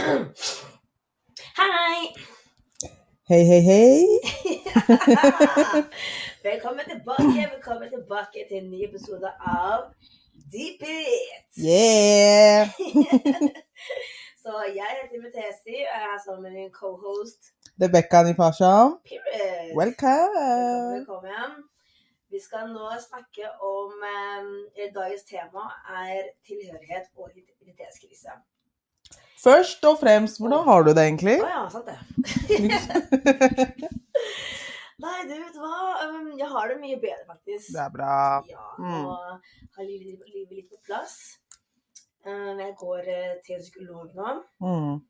Hei! Hei, hei, hei. velkommen tilbake velkommen tilbake til en ny episode av Deep It. Yeah! Så jeg heter Metesi, og jeg er sammen med min cohost Rebekka Nipasha. Period. welcome. Velkommen. Vi skal nå snakke om eh, Dagens tema er tilhørighet og identitetskrise. Først og fremst, hvordan har du det egentlig? Å ja, sant det. Nei, du vet hva. Um, jeg har det mye bedre, faktisk. Det er bra. Ja, Mm. og har livet, livet litt på plass. Um, jeg går eh, til psykolog nå, Mm,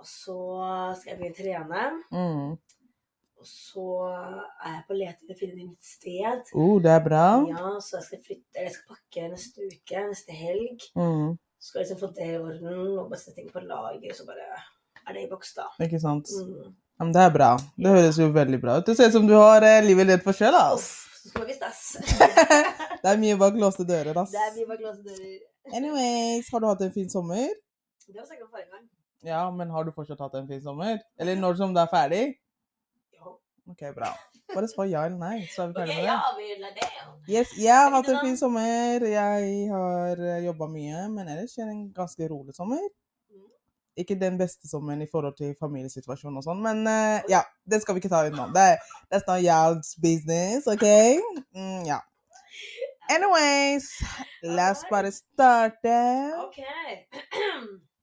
og så skal jeg begynne å trene. mm. Og så er jeg på leting etter å finne mitt sted. Uh, det er bra. Ja, så jeg skal flytte, jeg skal pakke neste uke, neste helg. Mm, Skal liksom få det i orden, og bare sette ting på lager, så bare er det i boks, da. ikke sant? Mm. Ja, men det er bra. Det høres jo veldig bra ut. Det ser ut som du har eh, livet lett for sjøl, ass. Uff, så skal vi ass. Det er mye bak låste dører, ass. Det er mye bak låste dører. Anyways, har du hatt en fin sommer? Det var sikkert forrige gang. Ja, men har du fortsatt hatt en fin sommer? Eller når som det er ferdig? Jo. Ok, bra. Bare svar ja eller nei, så er vi ferdige ferdig med det. Yes, jeg har hatt en fin sommer. Jeg har jobba mye, men ellers er det en ganske rolig sommer. Mm. Ikke den beste sommeren i forhold til familiesituasjonen og sånn, men uh, ja, det skal vi ikke ta ut nå. Det, that's not y'all's business, OK? Mm, ja. Anyways, la oss bare starte. Ok.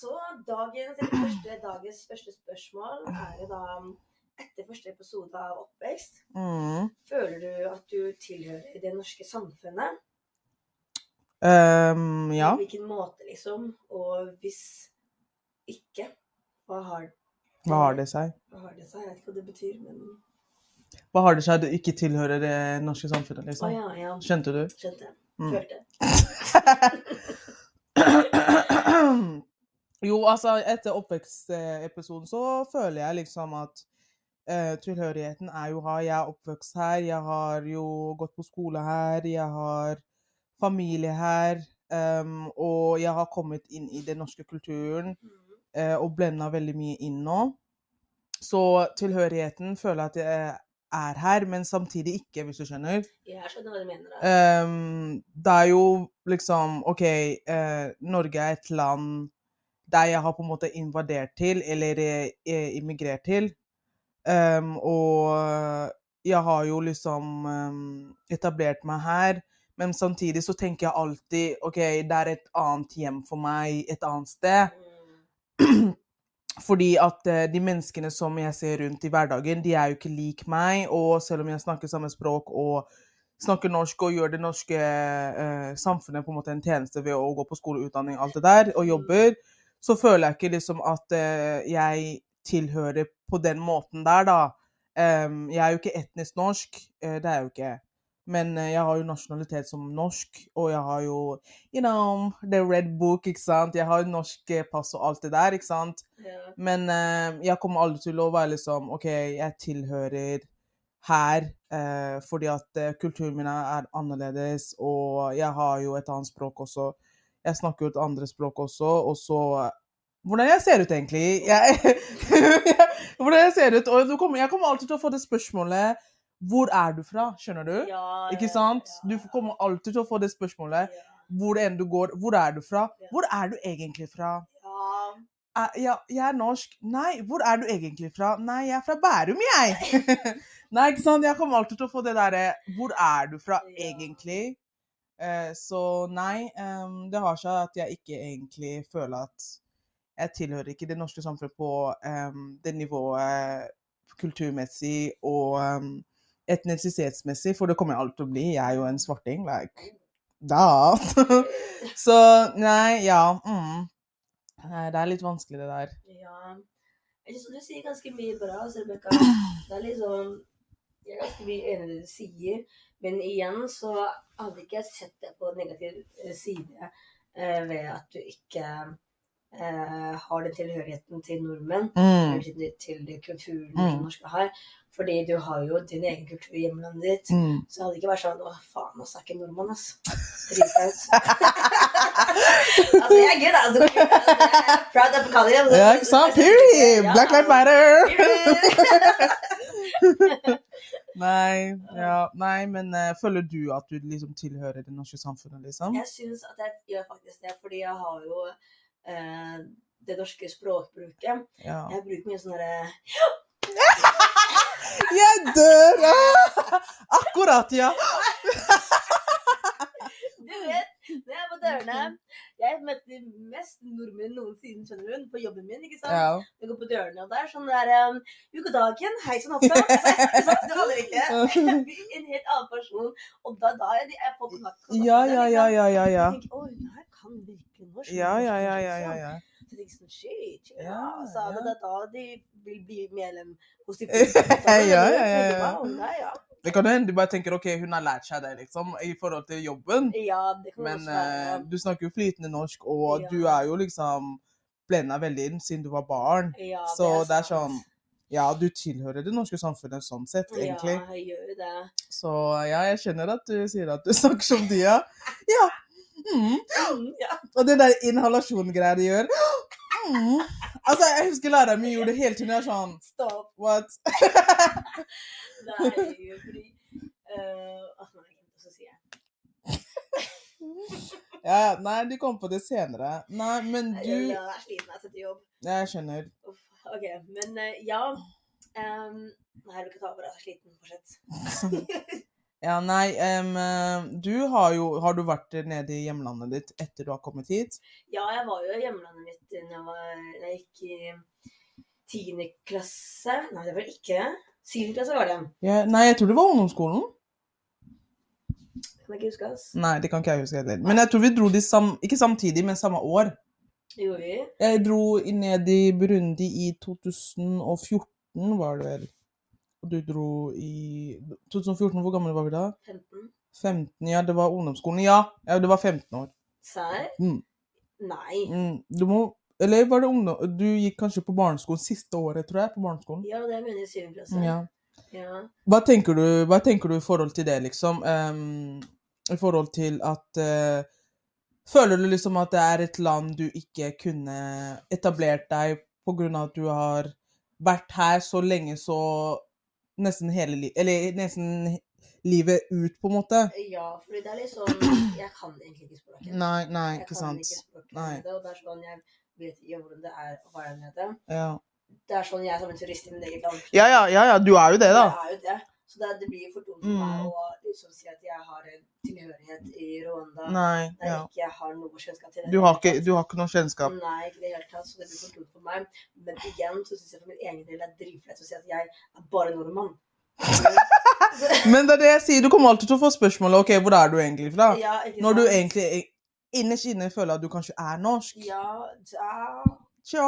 Så dagens, første, dagens første spørsmål er jo da etter første episode av Oppvekst. Mm. Føler du at du tilhører det norske samfunnet? Um, ja. På hvilken måte, liksom? Og hvis ikke, hva har, Hva har det seg? hva har det seg? Jeg vet ikke hva det betyr, men Hva har det seg at du ikke tilhører det norske samfunnet, Å Oh, ja, ja. Skjønte du? Skjønte. Mm. Følte. jo, altså, etter oppvekstepisoden så føler jeg liksom at eh, tilhørigheten er jo her. Jeg er oppvokst her, jeg har jo gått på skole her, jeg har familie her. Um, og jeg har kommet inn i den norske kulturen Mm. eh, og blenda veldig mye inn nå. Så tilhørigheten føler jeg at jeg er her, men samtidig ikke, hvis du skjønner. Jeg skjønner hva du mener. Da. Um, det er jo liksom OK, eh, Norge er et land der jeg har på en måte invadert til, eller eh, immigrert til. Ehm, og jeg har jo liksom um, etablert meg her. Men samtidig så tenker jeg alltid OK, det er et annet hjem for meg et annet sted. Fordi at eh, de menneskene som jeg ser rundt i hverdagen, de er jo ikke lik meg. Og selv om jeg snakker samme språk og snakker norsk og gjør det norske eh, samfunnet på en måte en tjeneste ved å gå på skole, utdanning, alt det der, og jobber, så føler jeg ikke liksom at eh, jeg tilhører på den måten der, da. Em, jeg er jo ikke etnisk norsk, eh, det er jeg jo ikke. Men eh, jeg har jo nasjonalitet som norsk, og jeg har jo you know, the red book, ikke sant. Jeg har jo norsk eh, pass og alt det der, ikke sant. Yeah. Men uh, jeg kommer aldri til å være liksom OK, jeg tilhører her uh, fordi at uh, kulturen min er annerledes, og jeg har jo et annet språk også. Jeg snakker jo et andre språk også, og så Hvordan jeg ser ut, egentlig? Jeg, hvordan jeg ser ut, og du kommer, Jeg kommer alltid til å få det spørsmålet Hvor er du fra? Skjønner du? Ja, Ikke sant? ja. Du kommer alltid til å få det spørsmålet. Ja. Hvor enn du går. Hvor er du fra? Ja. Hvor er du egentlig fra? Ja. Eh, ja, jeg er norsk. Nei, hvor er du egentlig fra? Nei, jeg er fra Bærum, jeg. Nei, ikke sant? Jeg kommer alltid til å få det derre Hvor er du fra Ja. egentlig? Eh, så nei, um, det har seg at jeg ikke egentlig føler at jeg tilhører ikke det norske samfunnet på um, det nivået kulturmessig og um, etnisitetsmessig, for det kommer jeg alltid til å bli. Jeg er jo en svarting, like da. så nei, ja. Mm. Det er litt vanskelig, det der. Ja. Jeg synes du sier ganske mye bra, Rebekka. Det er liksom Jeg er ganske mye enig i det du sier, men igjen så hadde ikke jeg sett det på negativ eh, side eh, ved at du ikke har den tilhørigheten til nordmenn. Mm. til, til det kulturen Mm. som norske har. Fordi du har jo din egen kultur i hjemlandet ditt. Mm. Så det hadde ikke vært sånn Å, faen, oss er ikke nordmann, ass. ut. altså, jeg er good, altså. Jeg er proud of Canada. Ja, ikke sant? Period! Black Lives Matter! Nei, ja, nei, men uh, føler du at du liksom tilhører det norske samfunnet, liksom? Jeg syns at jeg gjør faktisk det, fordi jeg har jo eh, det norske språkbruket. Ja. Jeg bruker mye sånn derre Jeg dør! Akkurat, ja. Du vet, når jeg er på dørene Jeg møter mest nordmenn noensinne, skjønner hun, på jobben min, ikke sant? ja. Jeg går på dørene, og det er sånn der um, god dagen, hei sann, hoppsa. Altså, det holder ikke. Jeg blir en helt annen person. Og da, da er de, jeg får kontakt Ja, ja, ja, ja, ja, ja. Jeg tenker, Oi, her kan virkelig norsk. Ja, ja, ja, ja, ja, ja. Så jeg tenker sånn, shit, ja. Ja, Så ja. det er da de vil bli medlem hos de Ja, ja, ja, ja. Nei, ja. Det kan hende du bare tenker ok, hun har lært seg det, liksom, i forhold til jobben. ja, det kan Men også være. eh, du snakker jo flytende norsk, og Ja. du er jo liksom blenda veldig inn siden du var barn. ja, Så det er sånn Ja, du tilhører det norske samfunnet sånn sett, egentlig. Ja, jeg gjør det. Så ja, jeg skjønner at du sier at du snakker som de, ja. Ja. Mm. Mm, ja. Og det der inhalasjongreia de gjør. Mm. Altså, jeg husker læreren min gjorde det hele tiden. Jeg er sånn Stopp. What? Nei, fordi uh, jeg det. Ja, nei, de kom på det senere. Nei, men du jeg er sliten jeg setter jobb. Jeg skjønner. Uff, OK, men eh, ja. Um, nei, jeg vil ikke ta over. Jeg er sliten. Fortsett. Ja, nei, eh, du har jo Har du vært nede i hjemlandet ditt etter du har kommet hit? Ja, jeg var jo i hjemlandet mitt da jeg, var- jeg gikk i tiende klasse. Nei, det var det ikke. Syvende klasse var det. Ja, nei, jeg tror det var ungdomsskolen. Kan jeg ikke huske, ass. Nei, det kan ikke jeg huske heller. Men jeg tror vi dro de sam ikke samtidig, men samme år. Det gjorde vi. Jeg dro ned i Burundi i 2014, var det vel. Og du dro i 2014, hvor gammel var vi da? 15. 15, ja, det var ungdomsskolen. Ja, ja det var 15 år. Serr? Mm. Nei. Mm, du må Eller var det ungdom... Du gikk kanskje på barneskolen siste året, tror jeg, på barneskolen. Ja, det mener jeg syvende klasse. Ja. Ja. Hva tenker du, hva tenker du i forhold til det, liksom? Um, I forhold til at uh, Føler du liksom at det er et land du ikke kunne etablert deg av at du har vært her så lenge, så nesten hele livet Eller nesten livet ut, på en måte? ja, fordi det er litt sånn Jeg kan egentlig ikke språket. Nei, nei, Jeg ikke sant. ikke Nei. Det, og det er sånn jeg vet ikke hvordan det er å være der nede. Ja. Det er sånn jeg er som en turist i mitt eget land. ja, ja, ja, ja, du er jo det, da. Jeg er jo det. Så det, det blir for dumt for Mm. meg å liksom si at jeg har en tilhørighet i Rwanda Nei, der ja. jeg ikke har noe kjennskap til det. Du har ikke, du har ikke noe kjennskap. Nei, ikke i det hele tatt. Så det blir for dumt for meg. Men igjen så syns jeg for min egen del det er dritflaut å si at jeg er bare nordmann. Men det er det jeg sier, du kommer alltid til å få spørsmålet OK, hvor er du egentlig fra? ja, Når du egentlig innerst inne føler at du kanskje er norsk. Ja, da Tja,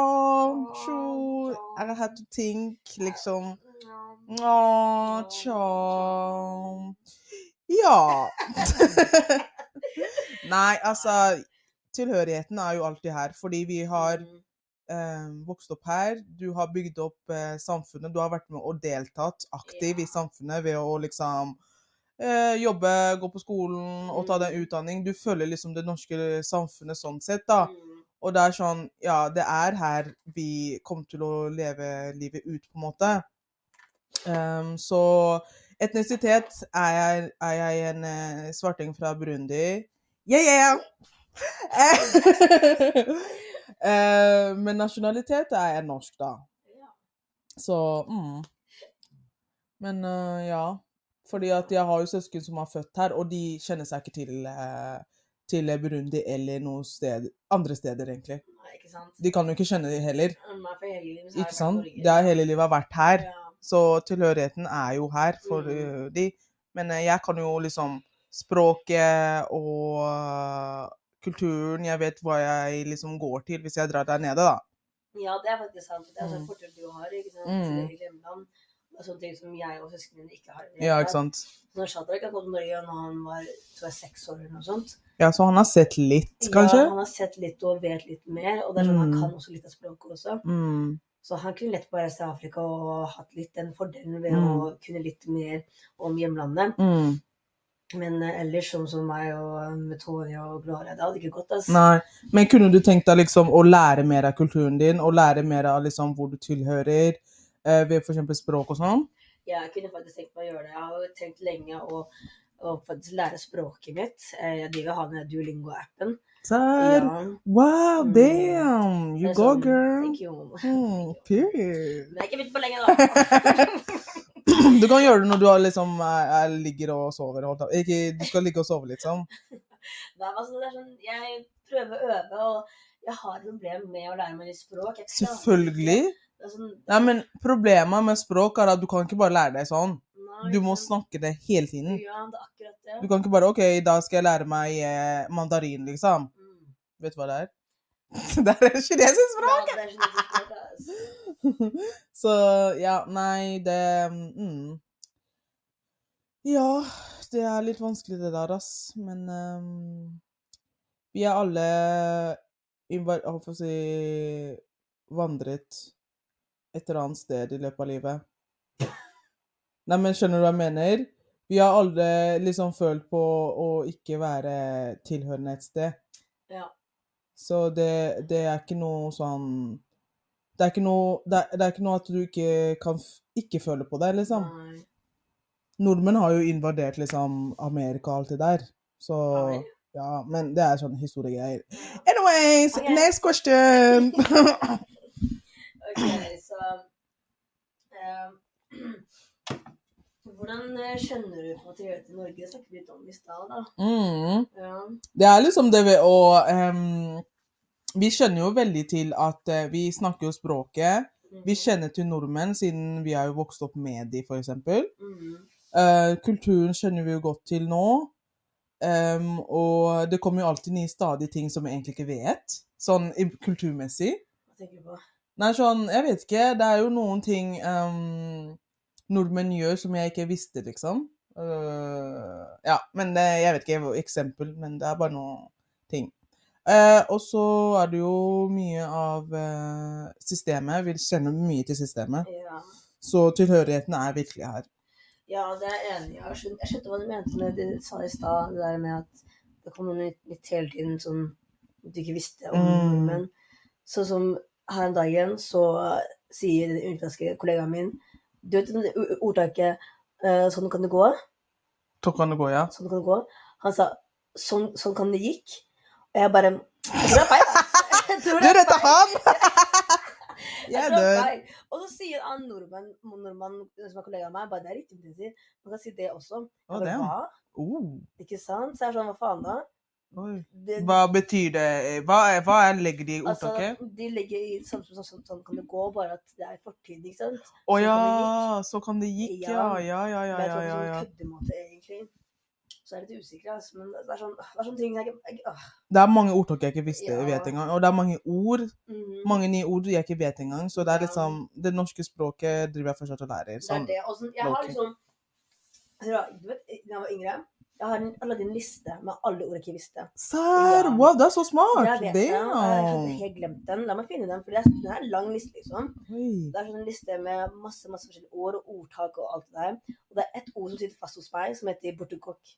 tjo, I have to think, liksom. Å, tja Ja. Nei, altså Tilhørigheten er jo alltid her, fordi vi har Mm. eh, vokst opp her. Du har bygd opp eh, samfunnet. Du har vært med og deltatt aktiv i samfunnet ved å liksom eh, jobbe, gå på skolen og ta deg Mm. utdanning. Du følger liksom det norske samfunnet sånn sett, da. Og det er sånn Ja, det er her vi kommer til å leve livet ut, på en måte. Um, så etnisitet er jeg, er jeg en uh, svarting fra Burundi. Yeah, yeah! uh, men nasjonalitet er jeg norsk, da. Så mm. Men uh, ja. Fordi at jeg har jo søsken som er født her, og de kjenner seg ikke til, eh, til Burundi eller noe sted, andre steder, egentlig. Nei, ikke sant? De kan jo ikke skjønne det heller. Meg for hele livet Ikke sant? Det har hele livet vært her. Ja. Så tilhørigheten er jo her for Mm. eh, de. Men eh, jeg kan jo liksom språket og eh, kulturen. Jeg vet hva jeg liksom går til hvis jeg drar der nede, da. Ja, det er faktisk sant. Det er sånn Mm. du har, ikke sant? Mm. I hjemland. Det er sånne ting som jeg og søsknene mine ikke har. Ja, ikke sant. Når Shadrach kom til Norge når han var tror jeg, seks år eller noe sånt. Ja, så han har sett litt, kanskje? Ja, han har sett litt og vet litt mer, og det er sånn han Mm. kan også litt av språket også. Mm. Så han kunne lett bare reist til Afrika og hatt litt den fordelen ved Mm. å kunne litt mer om hjemlandet. Mm. Men eh, ellers sånn som meg og eh, Tony og Gloria, det hadde ikke gått. Altså. Nei. Men kunne du tenkt deg liksom å lære mer av kulturen din, og lære mer av liksom hvor du tilhører, ved f.eks. språk og sånn? Ja, Jeg kunne faktisk tenkt meg å gjøre det. Jeg har jo tenkt lenge å, å faktisk lære språket mitt. Eh, Jeg digger å ha den Duolingo-appen. Serr? Ja, Wow, Mm. damn! You er go, sånn, girl! Thank you. Mm, period. Men jeg har ikke begynt på lenge, da. Du kan gjøre det når du har liksom, er, er, ligger og sover. Ikke, du skal ligge og sove, liksom. Nei, altså, det er sånn, jeg prøver å øve, og jeg har problemer problem med å lære meg nytt språk. Selvfølgelig. Sånn, Nei, men Problemet med språk er at du kan ikke bare lære deg sånn. nei, Du må snakke det hele tiden. Ja, det er akkurat det. Du kan ikke bare OK, da skal jeg lære meg eh, mandarin, liksom. Mm. Vet du hva det er? det er kinesisk språk! Ja, det er kinesisk språk, ass. Så ja, nei, det mm. Ja, det er litt vanskelig det der, ass. Men um, vi er alle hva skal jeg si vandret et eller annet sted i løpet av livet. Nei, men skjønner du hva jeg mener? Vi har alle liksom følt på å ikke være tilhørende et sted. Ja. Så det, det er ikke noe sånn det er, noe, det, er, det er ikke noe at du ikke kan ikke føle på det, liksom. Nei. Nordmenn har jo invadert liksom Amerika og alt det der. Så Nei. ja, men det er sånne historiegreier. Anyways, okay. next question! Ok, så eh, Hvordan eh, skjønner du på patriot i Norge? Det snakket vi litt om i stad, da. mm. Ja. Det er liksom det ved å um, Vi skjønner jo veldig til at uh, vi snakker jo språket. Mhm. Vi kjenner til nordmenn siden vi har jo vokst opp med de, eksempel. Mhm. Eh, kulturen kjenner vi jo godt til nå. Um, og det kommer jo alltid nye stadig ting som vi egentlig ikke vet, sånn kulturmessig. Hva tenker du på? Nei, sånn, jeg vet ikke. Det er jo noen ting um, nordmenn gjør som jeg ikke visste, liksom. Uh, ja, men det, jeg vet ikke eksempel, men det er bare noen ting. Uh, og så er det jo mye av uh, systemet. Vi kjenner mye til systemet. Ja. Så tilhørigheten er virkelig her. ja, det er jeg enig i. Jeg skjønte, hva du mente med det du sa i stad, det der med at det kom noe nytt, nytt hele tiden som du ikke visste om Mm. nordmenn. Sånn som her om dagen så sier den utenlandske kollegaen min Du vet ordtaket eh, 'sånn kan det gå'? Så kan det gå, ja. Sånn kan det gå. Han sa 'sånn, sånn kan det gikk'. Og jeg bare Jeg tror det er feil. Jeg tror Du det er redda feil. han! Jeg dør. Og så sier han nordmann, nordmann som er kollega av meg, bare det er riktig. Man kan si det også. Bare, hva? Oh, Ikke sant? Så jeg er sånn, hva faen da? Det, Hva betyr det? Hva, hva er legger de i altså, ordtaket? de legger i sånn, sånn, sånn, sånn kan det gå, bare at det er fortid, ikke sant? Å sånn ja, så kan det gikk, ja. Ja. Ja, ja, ja, ja, ja, sånn køddemåte, egentlig. Så er jeg litt usikker, altså. Men det er sånn, det er sånn ting jeg, jeg. Det er mange ordtak jeg ikke visste, Ja. vet engang. Og det er mange ord, Mhm. mange nye ord jeg ikke vet engang. Så det er Ja. liksom Det norske språket driver jeg fortsatt og lærer. Det er Sånn. det. Og sånn, jeg har liksom da jeg var yngre, jeg har en Aladdin liste med alle ord jeg ikke visste. Serr! Ja. Wow, det er så smart! Jeg vet det. Jeg hadde Damn! helt glemt den. La meg finne den, for det er, den er en lang liste, liksom. Oi. Det er sånn en liste med masse masse forskjellige ord og ordtak og alt det der. Og det er ett ord som sitter fast hos meg, som heter bortukokk.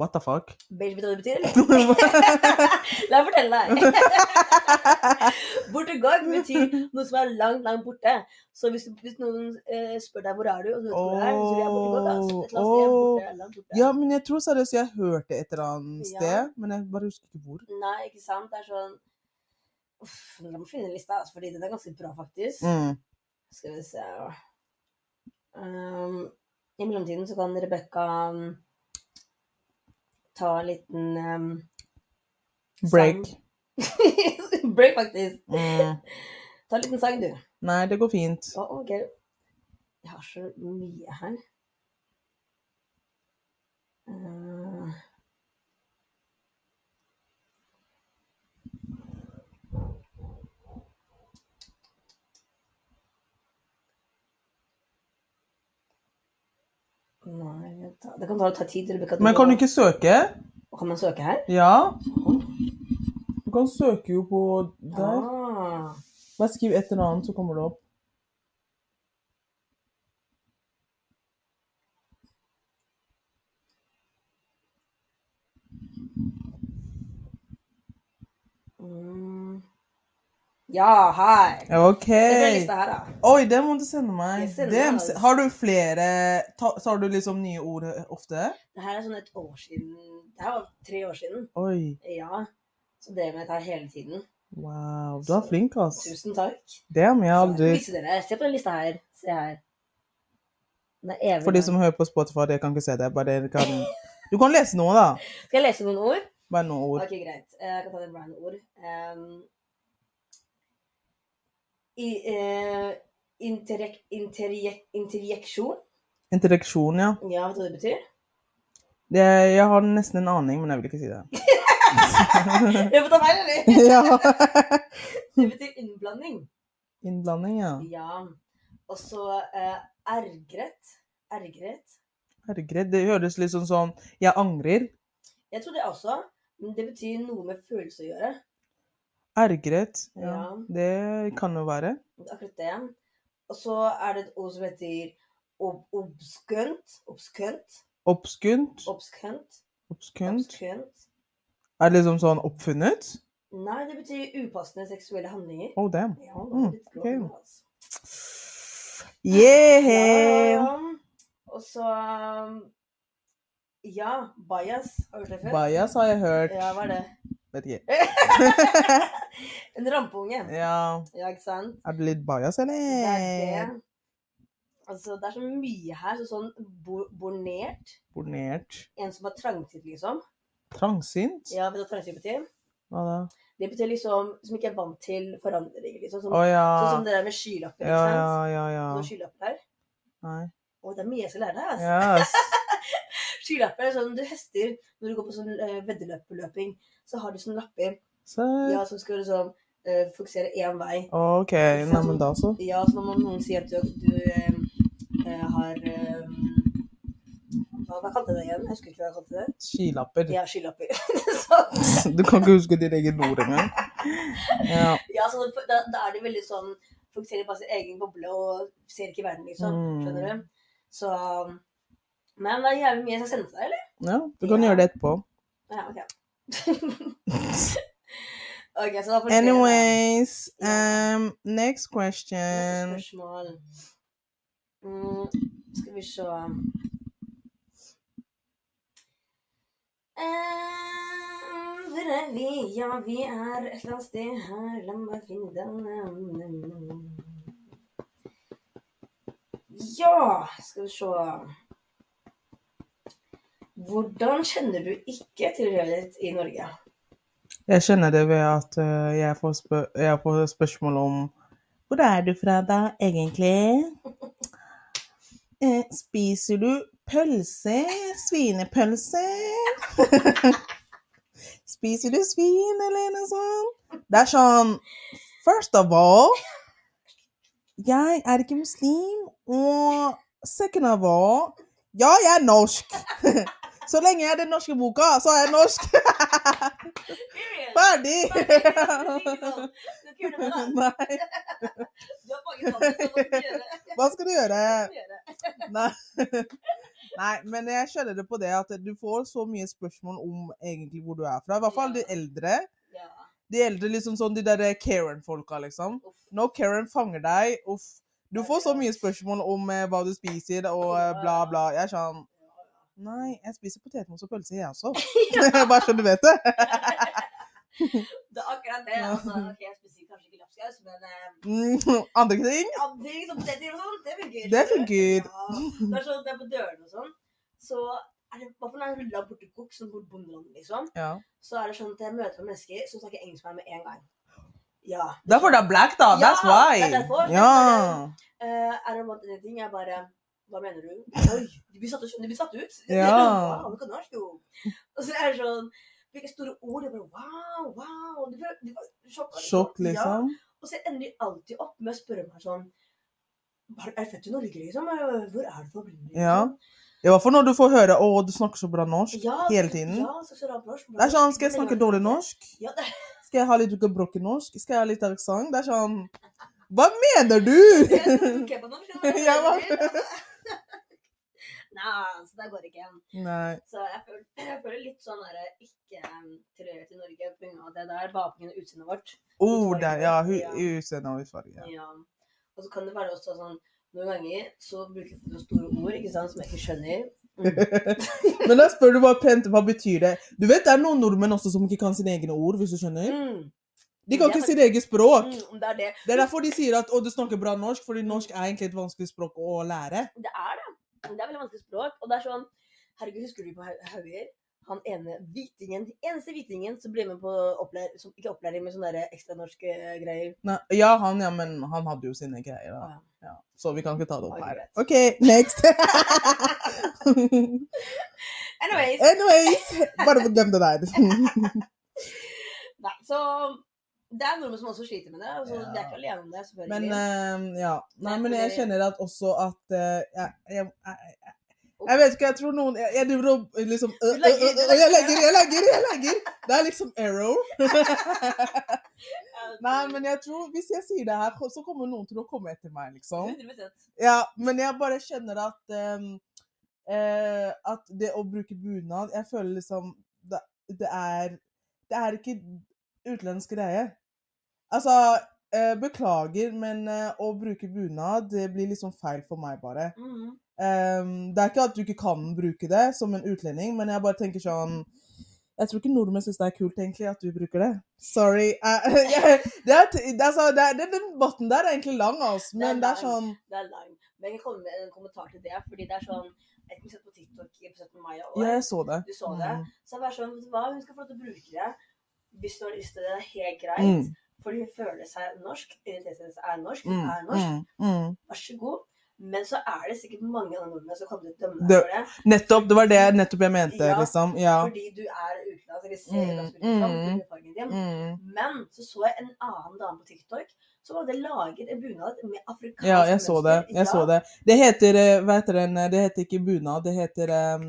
What the fuck? Det betyr, eller? La meg fortelle deg. Bortukokk betyr noe som er langt, langt borte. Så hvis, hvis noen eh, spør deg hvor er du, og du vet hvor du er, så sier jeg bortukokk. Altså. Et eller annet borte, langt borte. Ja, men jeg tror seriøst jeg hørte et eller annet Ja. sted, men jeg bare husker ikke hvor. Nei, ikke sant? Det er sånn Uff, La meg finne lista, altså, fordi den er ganske bra, faktisk. Mm. Skal vi se um, I mellomtiden så kan Rebekka um, ta en liten um, Break. Break, faktisk. Mm. Ta en liten sang, du. Nei, det går fint. Å, ok. Jeg har så mye her. Uh, ta- Det kan ta ta tid. Rebecca. Men kan du ikke søke? Kan man søke her? Ja. Du kan søke jo på der. Ah. Bare skriv et eller annet, så kommer det opp. Mm. Ja, her. OK. Den her. Oi, det må du sende meg. Den, altså. har du flere Tar du liksom nye ord ofte? Det her er sånn et år siden. Det her var tre år siden. Oi. Ja. Så det må jeg ta hele tiden. Wow. Du er flink, ass. Tusen takk. Det har Så, aldri Se på den lista her. Se her. Den er evig For de som hører på Spotify, dere kan ikke se det. Bare dere kan Du kan lese noe, da. Skal jeg lese noen ord? Bare noen ord. Ok, greit. Eh, Jeg kan ta det med noen ord. Um, i, eh, interjek, interjek, interjeksjon. Interaksjon, ja. Ja, vet du hva det betyr? Det, jeg har nesten en aning, men jeg vil ikke si det. Jeg får ta feil, eller? ja. Det betyr innblanding. Innblanding, ja. Ja. Og så eh, ergret. Ergret. Ergret. det høres litt sånn sånn Jeg angrer. Jeg tror det også. Men det betyr noe med følelse å gjøre. Ergret. Ja. Ja. Det kan jo være. Akkurat det. Og så er det et ord som heter ob obskunt. Obskunt. Obskunt. Obskunt. Obskunt. Er det liksom sånn oppfunnet? Nei, det betyr upassende seksuelle handlinger. Oh, damn. Ja, det Mm, er litt ok. grovt, altså. Yeah! Ja, Og så um, Ja, bias. Har du hørt det før? Bias har jeg hørt. Ja, hva er det? Vet ikke. en rampeunge. Ja. Ja, ikke sant? Er du litt bajas, eller? Det er det. Altså, det er så mye her. Så sånn bo bornert. Bornert. En som har trangsynt, liksom. Trangsynt? Ja, vet du hva trangsynt betyr? Hva da? Det betyr liksom som ikke er vant til forandringer. liksom. Som, oh, ja. Sånn som det der med skylapper. Ja, ikke ja, sant? ja, ja. Sånn skylapper her. Nei. Å, det er mye jeg skal lære deg. altså. Yes. Skylapper er sånn du hester når du går på sånn uh, veddeløpeløping. Så har du sånn lapper Så ja, som skal liksom eh, fokusere én vei. OK. Neimen, da så. Ja, så når noen sier at du, du eh, eh, har eh, hva, hva kalte det igjen? Jeg husker ikke hva jeg kalte det. Skilapper. Ja, skilapper. Du kan ikke huske ditt eget ord engang. Ja. ja, så da, da er det veldig sånn Fokuserer på sin egen boble og ser ikke verden, liksom. Mm. Skjønner du? Så Men det er jævlig mye jeg skal sende til deg, eller? ja, du kan gjøre det etterpå. Ja, ok. ok, så da får du se, um, next question. spørsmål. Mm, skal vi se um, Hvor er vi? Ja, vi er et eller annet sted her. La meg finne den. Ja, skal vi se Hvordan kjenner du ikke tilhørighet i Norge? Jeg kjenner det ved at uh, jeg, får spør jeg får spørsmål om Hvor er du fra, da, egentlig? Eh, spiser du pølse? Svinepølse? spiser du svin, eller noe sånt? Det er sånn First of all Jeg er ikke muslim, og second of all Ja, jeg er norsk. Så lenge jeg er den norske boka, så er jeg norsk. Ferdig! Du skal gjøre det med deg. Nei, Du har mange tanker, hva skal du gjøre? Nei. Nei, men jeg skjønner det på det at du får så mye spørsmål om egentlig hvor du er fra. I hvert fall de eldre. De eldre liksom sånn de der Karen-folka, liksom. Når Karen fanger deg, uff. Du får så mye spørsmål om eh, hva du spiser og eh, bla, bla. Jeg er sånn Nei, jeg spiser potetmos og pølse, jeg også. Bare så du vet det. Det er akkurat det. Altså, ok, jeg spiser kanskje ikke lapskaus, men eh, Andre ting? andre ting som poteter og sånn, det funker. Det funker. Ja. Det er sånn, det er på dørene og sånn. Så er det, hvert fall ruller borti kokk, som bor bondeland, liksom, Ja. så er det sånn at jeg møter mennesker som snakker engelsk med meg med en gang. Ja. Derfor det er black, da. That's why. Ja, det er derfor. Det er Ja. Uh, er det en ting? Jeg bare Hva mener du? Oi, de blir satt ut. De blir satt ut. Ja. Wow, kan norsk, jo. Og så er det sånn Hvilke store ord. Jeg bare Wow, wow. De var, de var sjokk. Sjokk, Ja. liksom. Og så ender de alltid opp med å spørre meg sånn Er du født i Norge, liksom? Hvor er du fra opprinnelig? Ja. liksom? I hvert fall når du får høre 'Å, du snakker så bra norsk' Ja, hele tiden. Ja, så, så rart norsk. Det er sånn, Skal jeg snakke dårlig norsk? Ja, det Skal jeg ha litt gebrokken norsk? Skal jeg ha litt aksent? Det er sånn Hva mener du? Norsk, Ja, hva? Nei, så det går ikke. Nei. Så jeg føler, jeg føler litt sånn der, ikke tilhørighet til Norge pga. det der, bare pga. utseendet vårt. Oh, det, ja, Ja. utseende og hudfarge. Ja. Ja. Og så kan det være også sånn Noen ganger så bruker du store ord ikke sant, som jeg ikke skjønner. Mm. Men da spør du bare pent hva betyr det Du vet det er noen nordmenn også som ikke kan sine egne ord, hvis du skjønner? Mm. De kan ikke sitt eget språk. Mm, det er det. Det er derfor de sier at å, du snakker bra norsk, fordi norsk er egentlig et vanskelig språk å lære. Det er det. Det er veldig vanskelig språk. Og det er sånn Herregud, husker du på Hau- Hauger? Han ene hvitingen, eneste hvitingen som ble med på opplæring som, ikke opplæring, men sånne der ekstra norske greier. Nei, ja, han, ja, men han hadde jo sine greier. Da. ja. Ja. Så vi kan ikke ta det opp her. OK, next. Anyways. Anyways, bare glem det der. Nei, så det er nordmenn som også sliter med det. Altså, Ja. De er ikke alene om det, selvfølgelig. Men uh, ja. Nei, men jeg kjenner at også at uh, jeg, jeg, jeg, jeg, vet ikke, jeg tror noen Jeg, driver og liksom Jeg legger- jeg legger, jeg legger! Det er liksom error. Nei, men jeg tror hvis jeg sier det her, så kommer noen til å komme etter meg, liksom. Ja, men jeg bare kjenner at um, At det å bruke bunad Jeg føler liksom Det, det er Det er ikke utenlandsk greie. Altså eh, Beklager, men eh, å bruke bunad det blir liksom feil for meg, bare. Mm. Um, det er ikke at du ikke kan bruke det som en utlending, men jeg bare tenker sånn Jeg tror ikke nordmenn syns det er kult egentlig at du bruker det. Sorry. Uh, yeah. det er, t- det er, det er, den debatten der er egentlig lang, altså, Det er men det er sånn Det er lang. Men jeg kan komme med en kommentar til det, fordi det er sånn Jeg kunne sett på TikTok i 17. mai i år. Ja, jeg så det. Du så det. Mm. Så det bare sånn, hva, hun skal få lov til å bruke det hvis du har lyst til det. Det er helt greit. Mm. Fordi hun føler seg norsk. Identiteten er norsk. Mm, er norsk. mm, mm. Vær så god. Men så er det sikkert mange andre nordmenn som kommer til å dømme deg for det. Nettopp. Det var det nettopp jeg mente, Ja, liksom. Ja. Fordi du er utenlands, vi ser Mm, ganske ut mm. din. Mm. Men så så jeg en annen dame på TikTok som hadde laget en bunad med afrikansk Ja, jeg så det. mønster. Jeg så det. Det heter vet Hva heter den? Det heter ikke bunad, det heter um,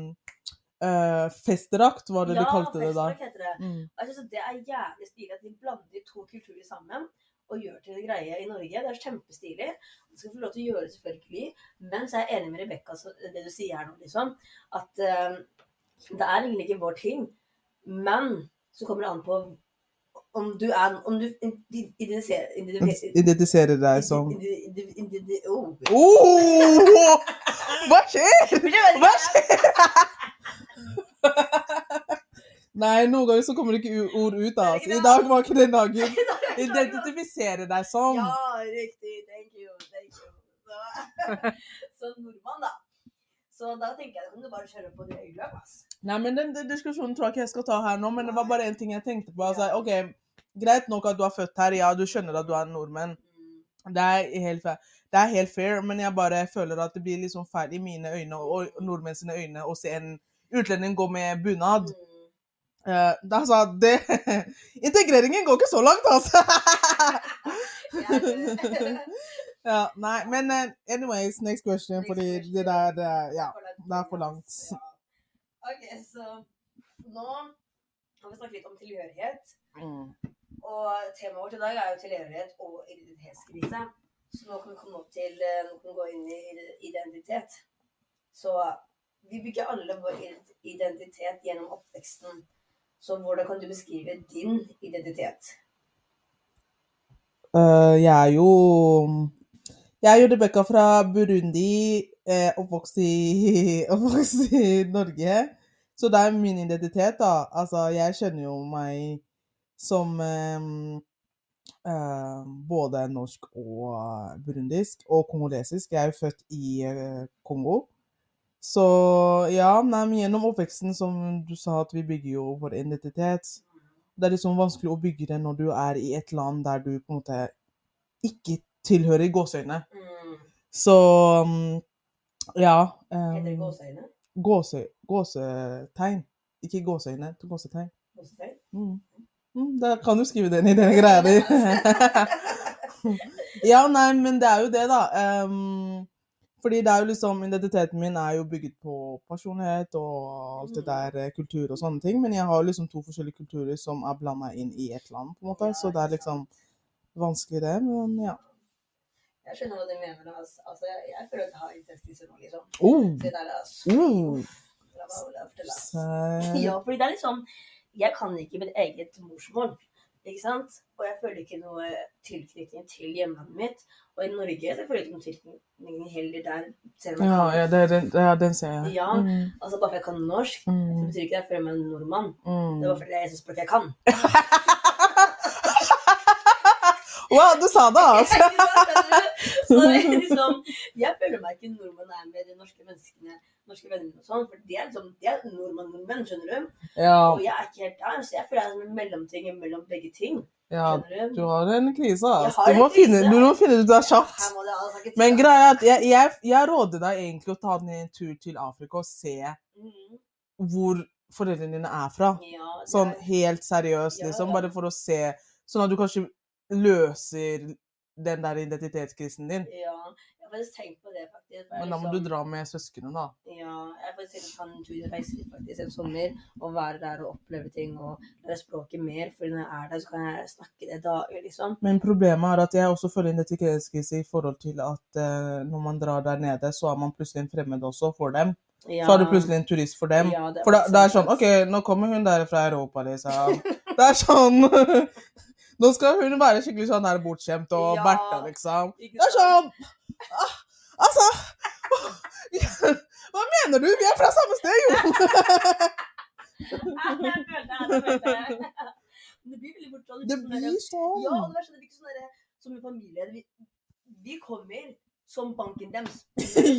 uh, festdrakt, var det ja, de kalte det da. festdrakt heter det. Mm. Synes Det er jævlig stilig at de blander to kulturer sammen og gjør til en greie i Norge. Det er kjempestilig. Du skal få lov til å gjøre det, selvfølgelig. Men så er jeg enig med Rebekka, det du sier her nå, liksom. At uh, det er egentlig ikke vår ting. Men så kommer det an på om du er Om du identifiserer Identifiserer deg som Oh. oh! Hva skjer? Hva skjer? Nei, noen ganger så kommer det ikke ord ut av oss. I dag var ikke den dagen. Identifisere deg som. Ja, riktig. Thank you. Thank you. Så, så nordmann, da. Så da tenker jeg at du bare kjører på det øyeløp, Altså. Nei, men den, den diskusjonen tror jeg ikke jeg skal ta her nå, men det var bare en ting jeg tenkte på. Altså, ok, Greit nok at du er født her, ja, du skjønner at du er nordmenn. Mm. Det er helt fair, det er helt fair men jeg bare føler at det blir liksom feil i mine øyne og nordmenn sine øyne å se en utlending gå med bunad. Mm. Eh, det, altså, det Integreringen går ikke så langt, altså! ja, nei, men uh, anyways, next question, Next fordi question. det der det, Ja. det er for Ja. langt. Ok, så nå har vi snakket litt om tilhørighet. Mm. Og temaet vårt i dag er jo tilhørighet og identitetskrise. Så nå kan vi komme opp til eh, Nå kan vi gå inn i identitet. Så vi bygger alle vår identitet gjennom oppveksten. Så hvordan kan du beskrive din identitet? Uh, jeg er jo Jeg er jo Rebekka fra Burundi, eh, oppvokst, i, oppvokst i Norge. Så det er min identitet, da. Altså, jeg kjenner jo meg som eh, eh, både norsk og burundisk, og kongolesisk. Jeg er jo født i eh, Kongo. Så ja, nei, men gjennom oppveksten, som du sa, at vi bygger jo vår identitet. Det er liksom vanskelig å bygge det når du er i et land der du på en måte ikke tilhører gåseøyne. Mm. Så mm, ja. Heter det Um, gåseøyne? gåse, gåsetegn. Ikke gåseøyne, gåsetegn. Gåsetegn? Mm. Mm, da kan du skrive den i den greia di. ja, nei, men det er jo det, da. Um, Fordi det er jo liksom, identiteten min er jo bygget på personlighet og alt det Mm. der eh, kultur og sånne ting. Men jeg har liksom to forskjellige kulturer som er blanda inn i ett land, på en måte. Så det er liksom vanskelig, det. Men ja. Jeg skjønner hva du mener. Altså, altså, jeg føler at jeg har interessekriser nå, liksom. Oh, Det der, altså. mm. La meg- la meg fortelle. Så- Ja, fordi det er liksom Jeg kan ikke mitt eget morsmål. Ikke sant? Og jeg føler ikke noe tilknytning til hjemlandet mitt. Og i Norge så føler jeg ikke noe tilknytning heller der. Selv om jeg Ja, ja, er den, ja, den ser jeg. Ja. Mm, Altså Bare fordi jeg kan norsk, så mm, betyr ikke det at jeg føler meg en nordmann. mm. Det var fordi det er eneste språket jeg kan. Wow, du sa det, altså! så er liksom, jeg føler meg ikke nordmann er med de norske menneskene, norske venner og sånn, for de er liksom, de er nordmann-nordmenn, skjønner du? Ja, Og jeg er ikke helt der, så jeg føler jeg er en mellomting mellom begge ting, ja, du du? har en krise, altså. Du må må finne, krise. du må finne ut av kjapt. Det altså Men greia er at jeg, jeg, jeg råder deg egentlig å ta en tur til Afrika og se mm. hvor foreldrene dine er fra. Ja, Sånn er- helt seriøst, Ja, liksom. ja. Bare for å se Sånn at du kanskje løser den der identitetskrisen din. Ja, jeg har faktisk tenkt på det, faktisk. Men da må liksom- du dra med søsknene, da. Jeg faktisk tenkt å ta en tur reise faktisk en sommer, og være der og oppleve ting, og lære språket mer, for når jeg er der, så kan jeg snakke det daglig, liksom. Men problemet er at jeg også føler identitetskrise i forhold til at uh, når man drar der nede, så er man plutselig en fremmed også for dem. Ja. Så er du plutselig en turist for dem. Ja, det For da, det er sånn OK, nå kommer hun der fra Europa, liksom. Det er sånn Nå skal hun være skikkelig sånn her bortskjemt og Ja, berta, liksom. Det er sånn ah, Altså Hva mener du? Vi er fra samme sted, jo! Det, blir veldig fort sånn. Det sånn blir sånn. Ja, det verste er blir ikke sånn som en familie. Vi, vi kommer som banken deres.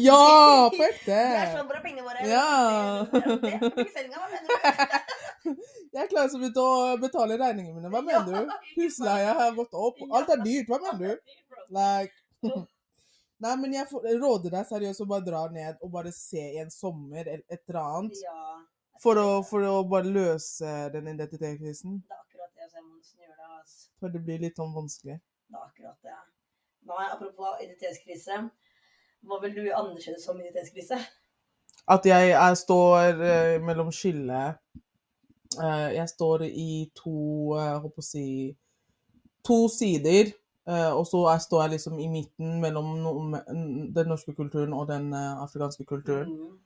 Ja, på Det er ekte. sånn, hvor er pengene våre? Ja. Jeg er klar til å betale regningene mine. Hva mener du? Husleia har gått opp. Alt er dyrt. Hva mener du? Like Nei, men jeg råder deg seriøst å bare dra ned og bare se i en sommer eller et eller annet. Ja. For å, for å bare løse den identitetskrisen. Det er akkurat det, som gjøre det. Altså. For det blir litt sånn vanskelig. Det er akkurat det. Nei, apropos identitetskrise. Hva vil du anerkjenne som identitetskrise? At jeg, jeg står uh, mellom skillet uh, Jeg står i to uh, Jeg håper å si To sider. Eh, og så står jeg liksom i midten mellom den norske kulturen og den eh, afrikanske kulturen. Mm.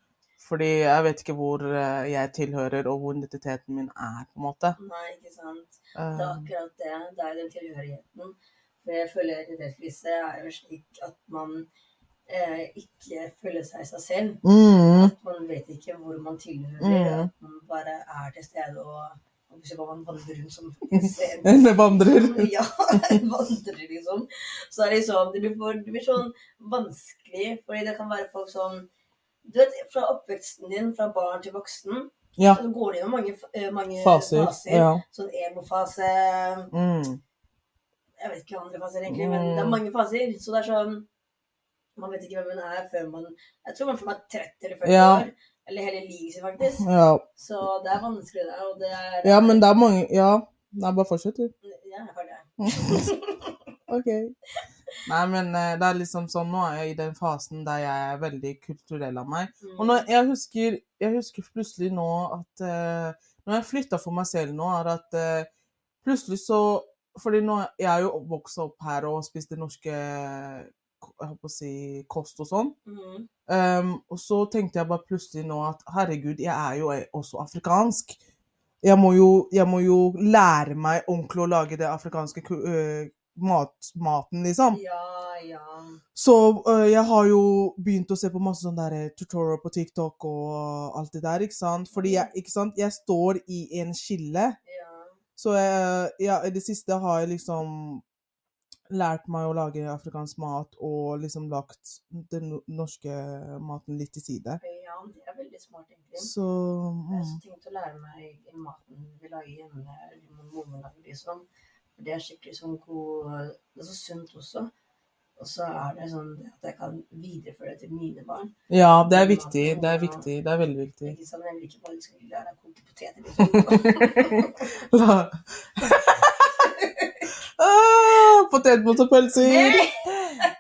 Fordi jeg vet ikke hvor eh, jeg tilhører, og hvor identiteten min er, på en måte. Nei, ikke sant. Det er akkurat det. Det er den tilhørigheten. For jeg føler identitetskrise er jo slik at man eh, ikke føler seg seg selv. mm, At man vet ikke hvor man tilhører. Mm. At man bare er til stede og og hvis man vandrer rundt som en en vandrer. Ja, vandrer liksom. Så det liksom, det blir, for, det blir sånn vanskelig, fordi det kan være folk som Du vet, fra oppveksten din, fra barn til voksen, Ja. så går det gjennom mange, eh, mange Faser. Ja. Sånn emo-fase Mm. Jeg vet ikke hva andre faser egentlig, men Mm. det er mange faser. Så det er sånn Man vet ikke hvem man er før man Jeg tror man får meg 30 eller 40 Ja. år. Eller hele livet sitt, faktisk. ja. Så det er vanskelig der, og det er Ja, men det er mange Ja. Nei, bare fortsett, du. Ja, jeg har det. OK. Nei, men eh, det er liksom sånn Nå er jeg i den fasen der jeg er veldig kulturell av meg. Mm. Og når, jeg, husker, jeg husker plutselig nå at uh, Når jeg flytta for meg selv nå, er at uh, plutselig så Fordi nå jeg er jo vokst opp her og spist det norske jeg håper å si, kost og sånn. Mm. Um, og så tenkte jeg bare plutselig nå at herregud, jeg er jo også afrikansk. Jeg må jo, jeg må jo lære meg ordentlig å lage det afrikanske øh, mat, maten, liksom. Ja, ja. Så uh, jeg har jo begynt å se på masse sånne der tutorial på TikTok og alt det der, ikke sant? Fordi jeg, ikke sant? jeg står i en skille. ja. Så jeg, ja, i det siste har jeg liksom lært meg å lage afrikansk mat og liksom lagt den norske maten litt til side. Ja, det er veldig smart, egentlig. Så Jeg har mm. også tenkt å lære meg maten vi lager hjemme. eller lager liksom. For det er skikkelig sånn god Det er så sunt også. Og så er det sånn at jeg kan videreføre det til mine barn. Ja, det er viktig. Det er viktig. Det er veldig viktig. Ikke sånn, Jeg liker bare skal lære å koke poteter. Liksom. Ah, Potetmos og pølser!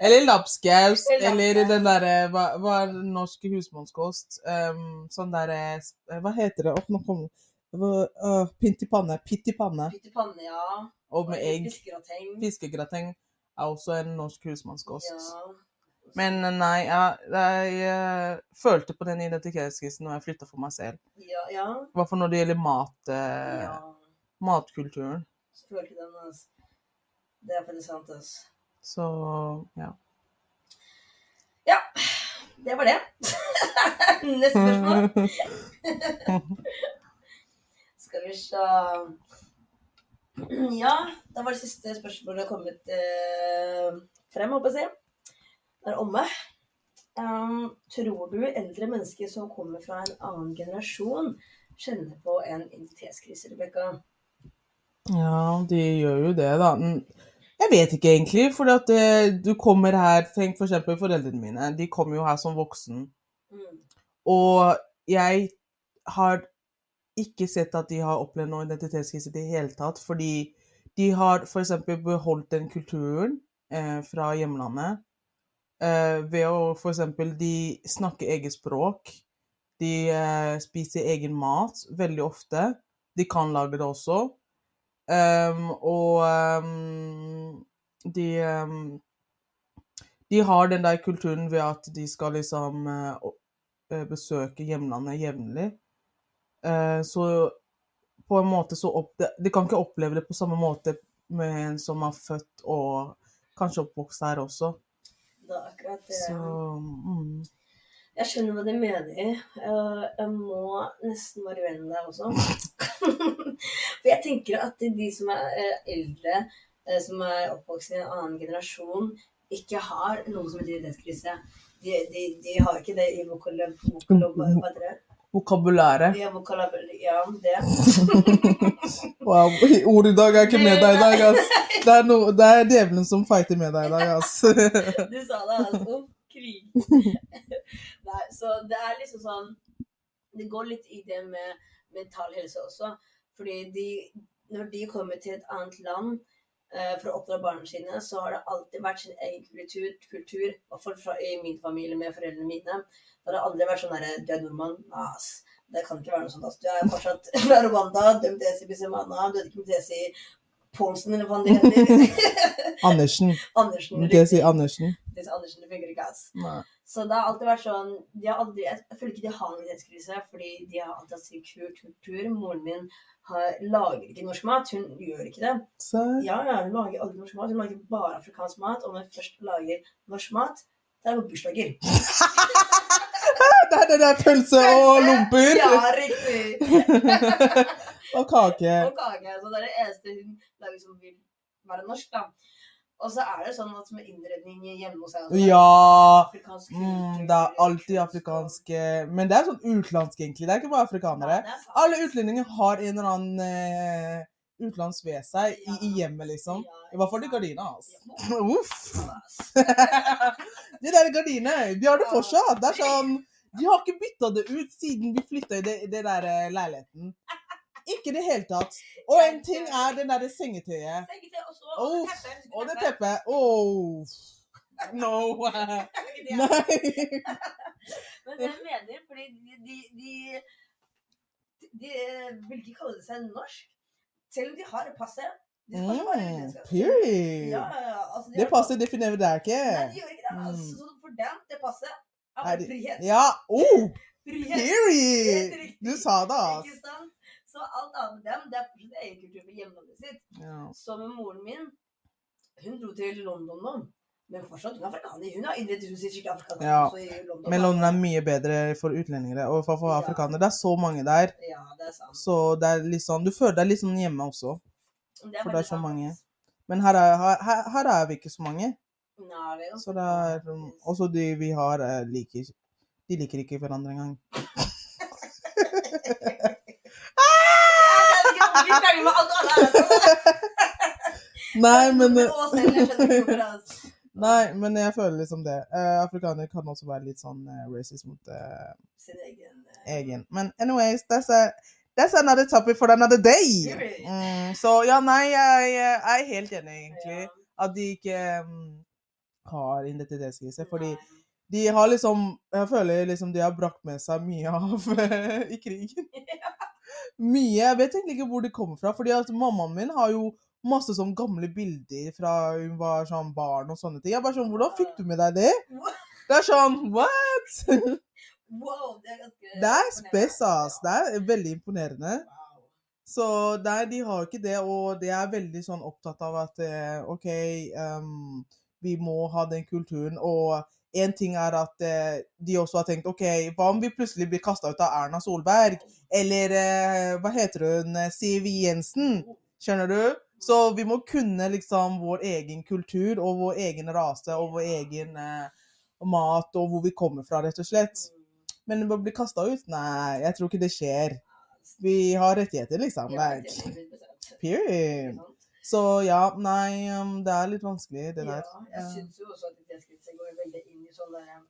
Eller lapskaus. Eller den derre hva, hva er norsk husmannskost? Um, sånn derre Hva heter det? Oh, nå kom uh, Pynt i panne. Pytt i panne. Pytt i panne, ja. Og med egg. Fiskegrateng. Fiskegrateng er også en norsk husmannskost. Ja. Men eh, nei, jeg, jeg, eh, følte på den identitetskrisen når jeg flytta for meg selv. Ja, ja. I hvert fall når det gjelder mat, eh, ja. matkulturen. Så følte den, altså. Det er faktisk sant, altså. Så ja. Ja, det var det. Neste spørsmål. Skal vi se Ja, da var det siste spørsmålet kommet eh, frem, håper jeg å si. Det er omme. Um, tror du eldre mennesker som kommer fra en annen generasjon, kjenner på en identitetskrise, Rebekka? Ja, de gjør jo det, da. Jeg vet ikke egentlig, for eh, du kommer her Tenk for eksempel foreldrene mine. De kommer jo her som voksen. Mm. Og jeg har ikke sett at de har opplevd noen identitetskrise i det hele tatt. Fordi de har f.eks. beholdt den kulturen eh, fra hjemlandet. Eh, ved å f.eks. de snakker eget språk. De eh, spiser egen mat veldig ofte. De kan lage det også. Ehm, og um, de um, De har den der kulturen ved at de skal liksom uh, besøke hjemlandet jevnlig. Uh, så på en måte så opp, de kan ikke oppleve det på samme måte med en som er født og kanskje oppvokst her også. Det er akkurat det. Så mm. Jeg skjønner hva du mener. Eh, Jeg må nesten være uenig med deg også. For jeg tenker at de som er eh, eldre, eh, som er oppvokst i en annen generasjon, ikke har noe som heter identitetskrise. De, de, de har ikke det i? Vokabulæret. De har. Ja, det. Wow, ord i dag er ikke med deg i dag, ass. Det er, no, det er djevelen som fighter med deg i dag, ass. Du sa det, altså. Krig. Nei, så det er liksom sånn Det går litt i det med mental helse også. Fordi de, når de kommer til et annet land uh, for å oppdra barna sine, så har det alltid vært sin egen kultur. kultur I hvert fall i min familie med foreldrene mine. Da har det aldri vært sånn derre Du er nordmann? Ass. Det kan ikke være noe sånt. ass. Du er fortsatt fra Rwanda. dømt esi bisemana. Du er ikke MTS i Poulsen, eller hva det heter. Andersen. Andersen. Ikke si Andersen? Disse Andersen, det funker ikke. Nei. Så det har alltid vært sånn de har aldri, Jeg føler ikke de har noen identitetskrise, fordi de har alltid hatt sin kultur. Moren min har, lager ikke norsk mat. Hun gjør ikke det. Så, Ja, ja, Hun lager aldri norsk mat. Hun lager bare afrikansk mat. Og når hun først lager norsk mat, det er på bursdager. det er det der pølse og lomper Ja, riktig. og kake. Og kake. Så det er det eneste hun lager som vil være norsk, da. Og så er det sånn at med innredning hjemme hos deg Ja. Mm, det er alltid afrikanske Men det er sånn utenlandsk, egentlig. Det er ikke bare afrikanere. Ja. Alle utlendinger har en eller annen eh, utenlandsk ved seg i, i hjemmet, liksom. Ja, I hvert fall de gardina. Altså. Ja. Uff. De der gardinene, de har det fortsatt. Det er sånn De har ikke bytta det ut siden vi flytta i det, det der eh, leiligheten. Ikke i det hele tatt. Og en ting er det derre sengetøyet. Sengetøy, og så og det teppet. Og det teppet. Oh. No. Nei. Men jeg mener, fordi de, de, de, de vil ikke kalle seg norsk. Selv om de har passet. De Mm, period. Ja. Altså, de Det passet definerer deg ikke. Nei, de gjør ikke det. Altså, Mm. for dem, det passet er frihet. Ja. Oh, Frihet. period. Du sa det, ass. Så alt annet med dem, det er fortsatt egen kultur for hjemlandet sitt. Ja. Så med moren min, hun dro til London nå. Men fortsatt, hun er afrikaner. Hun har innredet huset sitt afrikansk Ja. London. Men London er mye bedre for utlendinger og for, for afrikanere. Det er så mange der. Ja, det er sant. Så det er litt sånn, du føler deg litt sånn hjemme også. Det For det er så sant. mange. Men her er, her, her- er vi ikke så mange. Nei, vi er Så det er faktisk. Også de vi har, eh, liker De liker ikke hverandre engang. Vi trenger med alt alle er Nei, men. Nei, men jeg føler liksom det. Uh, afrikanere kan også være litt sånn uh, racist mot uh, Sin egen egen. Men anyways, that's, a, that's another topic for another day. Mm, så ja, nei, jeg, jeg er helt enig, egentlig. ja. At de ikke um, har identitetskrise. Fordi de har liksom Jeg føler liksom de har brakt med seg mye av i krigen. Mye. Jeg vet egentlig ikke hvor det kommer fra. fordi at mammaen min har jo masse sånn gamle bilder fra hun var sånn barn og sånne ting. Jeg er bare sånn Hvordan fikk du med deg det? Det er sånn What? Wow, det er ganske Det er spes, ass. Det er veldig imponerende. Så nei, de har ikke det, og de er veldig sånn opptatt av at eh, OK, um, vi må ha den kulturen. Og en ting er at eh, de også har tenkt OK, hva om vi plutselig blir kasta ut av Erna Solberg? Eller eh, hva heter hun? eh, Siv Jensen? Skjønner du? Så vi må kunne liksom vår egen kultur og vår egen rase og vår egen eh, mat og hvor vi kommer fra, rett og slett. Men å bli kasta ut? Nei, jeg tror ikke det skjer. Vi har rettigheter, liksom. Like, det er 100%. period. Så ja, nei, um, det er litt vanskelig, det der. Ja, jeg syns jo også at det går veldig inn i sånne der,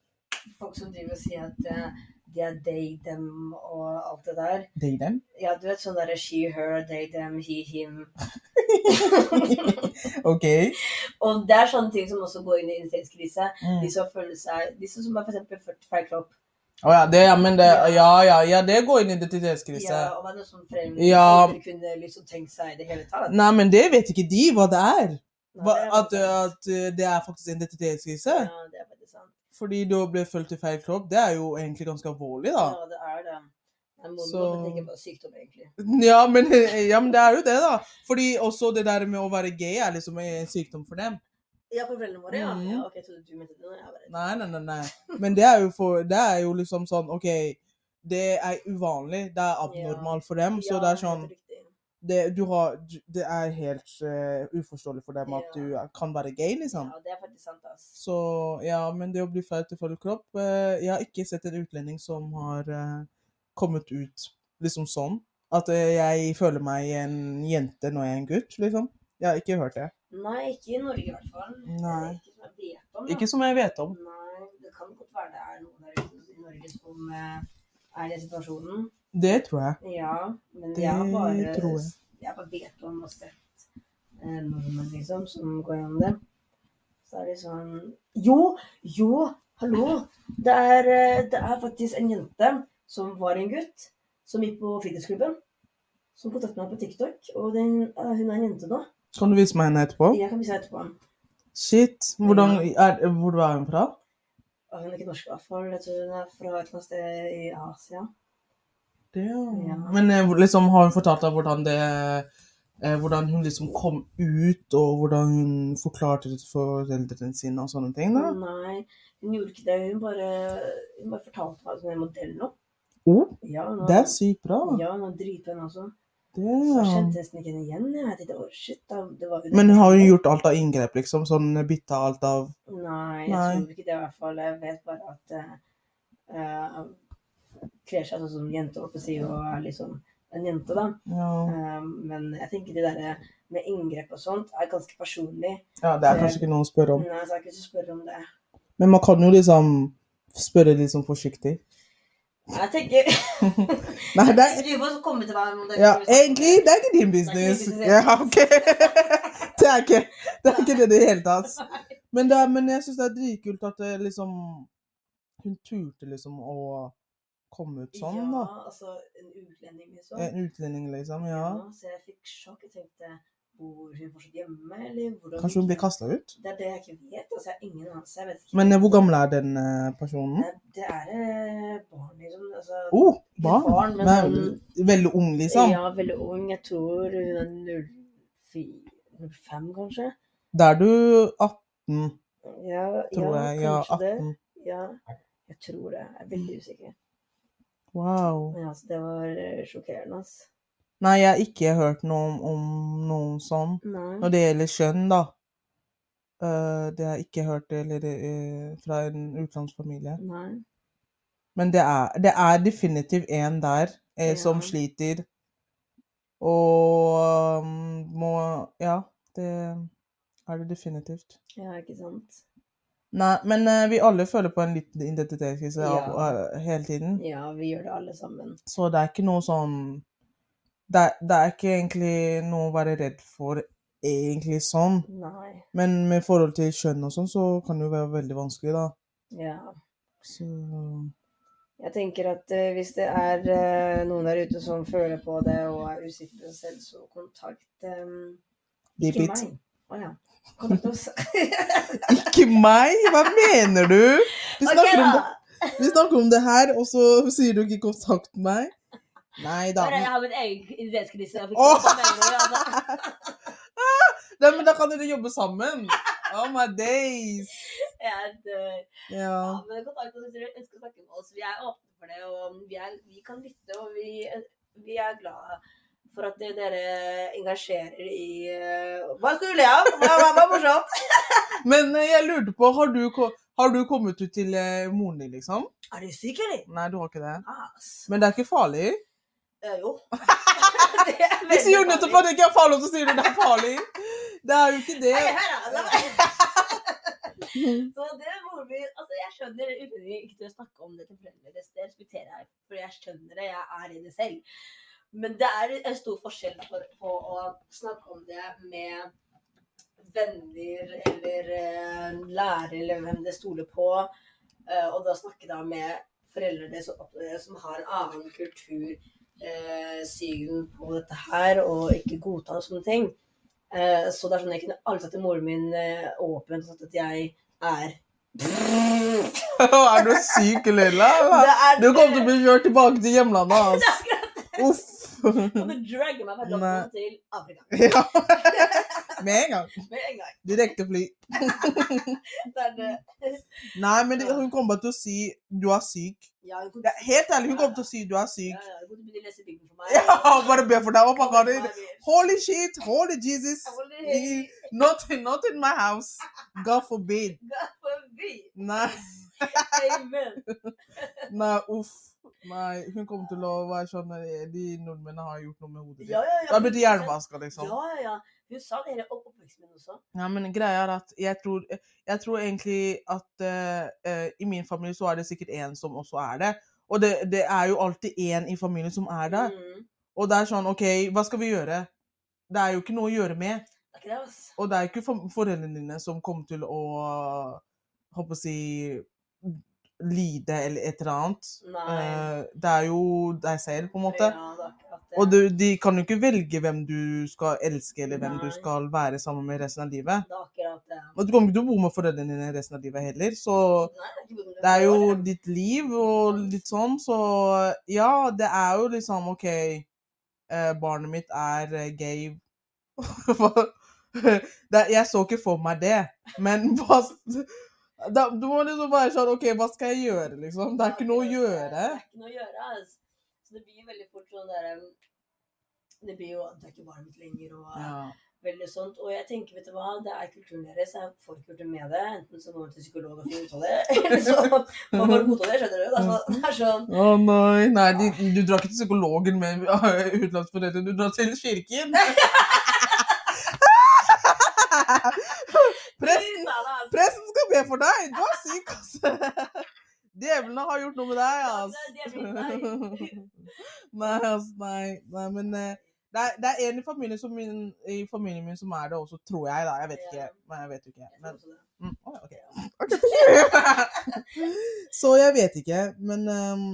folk som driver og sier at eh, de er they, them og alt det der. They, them? Ja, du vet sånn derre she, her, they, them, he, him. OK. Og det er sånne ting som også går inn i identitetskrise. Mm. De som føler seg De som er født feil kropp. Å ja, det, ja, men det, ja, ja, ja, det går inn i identitetskrise. Ja, og hva er det som fremmer. Ja. De kunne liksom tenkt seg i det hele tatt. Nei, men det vet ikke de hva det er. Nei, det er at, at det er faktisk identitetskrise. Ja, det er Fordi du ble følt i feil kropp. Det er jo egentlig ganske alvorlig, da. Ja, det er det. Jeg må Så- tenke på sykdom, egentlig. Ja men, ja, men det er jo det, da. Fordi også det der med å være gay er liksom en sykdom for dem. Ja, for foreldrene våre, ja. Mm. ja. Ok, så du mente det. bare... Nei, nei, nei. nei. Men det er jo, for, det er jo liksom sånn OK, det er uvanlig. Det er abnormalt for dem. Så det er sånn. Det, du har, det er helt uh, uforståelig for dem at Ja. du kan være gay, liksom. Ja, det er faktisk sant, ass. Så ja, men det å bli flau til full kropp uh, Jeg har ikke sett en utlending som har uh, kommet ut liksom sånn. At jeg føler meg en jente når jeg er en gutt, liksom. Jeg har ikke hørt det. Nei, ikke i Norge i hvert fall. Nei. Ikke som jeg vet om. da. Ikke som jeg vet om. Nei, det kan godt være det er noen der ute i Norge som er i den situasjonen. Det tror jeg. Ja, men Det jeg bare tror jeg. Jeg bare vet om og sett eh, nordmenn liksom som går gjennom det. Så er det sånn Jo, jo, hallo! Det er, eh, det er faktisk en jente som var en gutt, som gikk på fritidsklubben. Som kontaktet meg på TikTok, og den, eh, hun er en jente nå. Kan du vise meg henne etterpå? Jeg kan vise deg etterpå. Shit. Hvordan er, Hvor er hun fra? Hun er ikke norsk, i hvert fall. Jeg tror hun er fra et eller annet sted i Asia. Det, Ja. Men eh, liksom, har hun fortalt deg hvordan det eh, Hvordan hun liksom kom ut, og hvordan hun forklarte det for foreldrene sine og sånne ting? da? Nei, hun gjorde ikke det. Hun bare, hun bare fortalte meg at hun er modell nå. Oh, Ja, nå, det er sykt bra. Ja, hun er dritpen også. Så jeg kjente nesten ikke henne igjen. Jeg tenkte, oh, shit, da, det var Men har hun gjort alt av inngrep, liksom? Sånn bytta alt av Nei, jeg Nei. tror ikke det i hvert fall. Jeg vet bare at uh, kler seg sånn som jente, holdt på å si, og er liksom en jente, da. Ja, Um, men jeg tenker det der med inngrep og sånt er ganske personlig. ja det er kanskje ikke noe å spørre om. Nei, så er ikke så spørre om det. Men man kan jo liksom spørre litt sånn forsiktig. Jeg tenker Nei, det er Du får komme til meg om det. Ja, egentlig, det er ikke din business. Ja, ok. Det er ikke det er ikke det i det hele tatt. Men, det men jeg syns det er dritkult at det liksom Hun turte liksom å komme ut sånn, ja, da. altså en utlending, liksom. En utlending, liksom. Ja. Så jeg fikk sjokk. Jeg tenkte Bor hun fortsatt hjemme, eller hvordan Kanskje hun blir kasta ut? Det er det jeg ikke vet. altså Jeg har ingen anelse. Jeg vet ikke. Men eh, hvor gammel er den eh, personen? det, er eh, barn, liksom. Altså, Oh, barn. barn, men men, sånn- veldig ung, liksom. Ja, veldig ung. Jeg tror hun er 05, kanskje. Da er du 18, Ja, tror ja, jeg. Ja, kanskje det. Ja, jeg tror det. Jeg er veldig usikker. Wow. Ja, så det var eh, sjokkerende, altså. Nei, jeg har ikke hørt noe om, om noen sånn. Nei. Når det gjelder kjønn, da. Uh, det har jeg ikke hørt eller, uh, fra en utenlandsfamilie. Nei. Men det er, det er definitivt en der eh, som sliter. Og um, må Ja, det er det definitivt. Ja, ikke sant. Nei, men eh, vi alle føler på en liten identitetskrise Ja. hele tiden. Ja, vi gjør det alle sammen. Så det er ikke noe sånn det, er- det er ikke egentlig noe å være redd for, egentlig sånn. Nei. Men med forhold til kjønn og sånn, så kan det jo være veldig vanskelig, da. Ja. Så Jeg tenker at uh, hvis det er uh, noen der ute som føler på det og er usikker på seg selv, så kontakt um, ikke meg. Å ja. Kontakt oss. Ikke meg? Hva mener du? Vi snakker, snakker, om det, vi snakker om det her, og så sier du ikke 'kontakt meg'? Nei da. Jeg har min egen identitetskrise. Oh! Altså. Nei, men da kan dere jobbe sammen. Oh my days. Jeg dør. Ja, Ja. men kontakt oss hvis dere ønsker å snakke med oss. Vi er åpne for det, og vi, er, vi kan lytte, og vi, vi er glade for at dere engasjerer i eh, Hva skal du le av? Hva er morsomt? Men eh, jeg lurte på, har du, har du kommet ut til eh, moren din, liksom? Er du syk, eller? Nei, du har ikke det. Ass. Men det er ikke farlig? Eh, jo. Vi sier jo nettopp at det ikke er farlig, og så sier du det er farlig. Det er jo ikke det. Da, Så det er moren Altså, jeg skjønner uten ikke til å snakke om det til foreldrene deres. Det respekterer jeg, for jeg skjønner det. Jeg er i det selv. Men det er en stor forskjell for, på å snakke om det med venner eller eh, lærere eller hvem det stoler på, eh, og da snakke da med foreldrene som, som har en annen kultur, eh, syn på dette her, og ikke godta sånne ting. Eh, så det er sånn jeg kunne aldri sagt til moren min eh, åpent og sagt at jeg er er du syk? Er Du kommer til å bli kjørt tilbake til hjemlandet hans. Uff. Og du dragger meg fra Nei. London til Afrika. Ja. Med en gang. Med en gang. Direkte fly. Det er. Nei, men det, hun kommer til å si du er syk. Ja, hun Ja, helt ærlig, hun kommer til å si du er Ja, syk. ja, hun kom til å lese Bibelen for meg. Ja, bare be for deg. Oh my God. Holy shit, holy Jesus. Holy Not, not in my house. God forbid. God forbi. Nei, Amen. nei, uff. Nei, hun kommer til å være sånn at De nordmennene har gjort noe med hodet ditt. Ja, ja, ja. da blir de hjernevaska, liksom. Ja, ja, ja. Hun sa det hele opp oppveksten min også. Ja, men greia er at jeg tror, jeg tror egentlig at uh, eh, i min familie så er det sikkert en som også er det. Og det, det er jo alltid en i familien som er det. Mm. Og det er sånn, OK, hva skal vi gjøre? Det er jo ikke noe å gjøre med. Det er ikke det, altså. Og det er ikke for- foreldrene dine som kommer til å håper å si lide eller et eller annet. Nei. Eh, det er jo deg selv, på en måte. Ja. Og du, de kan jo ikke velge hvem du skal elske, eller hvem du skal være sammen med resten av livet. Det er akkurat det. Og du kommer ikke til å bo med foreldrene dine resten av livet heller, så Nei, det er det er jo det. ditt liv og litt sånn, så ja, det er jo liksom OK, eh, barnet mitt er eh, gay. jeg så ikke for meg det, men hva da, Du må liksom bare sånn OK, hva skal jeg gjøre, liksom? Det er ikke noe å gjøre. Det er ikke noe å gjøre, altså. Så det blir veldig fort sånn der Det blir jo at Det er ikke varmt lenger, og Ja. veldig sånt. Og jeg tenker, vet du hva, det er kulturen deres. Jeg er gjort det med det. Enten så går du til psykolog og finne ut av det, eller så må bare godta det, skjønner du. Det er sånn, det er sånn Å nei, nei de, du drar ikke til psykologen med utenlandsforeldre, du drar til kirken. Presten, skal be for deg! Du er syk, altså. Djevlene har gjort noe med deg, altså. Nei, altså, nei, nei, men eh, det er, det er en i familien, som min, i familien min som er det også, tror jeg, da. Jeg vet ikke. Nei, jeg vet ikke. Men, mm, å, ok. Ok. Så jeg vet ikke, men um,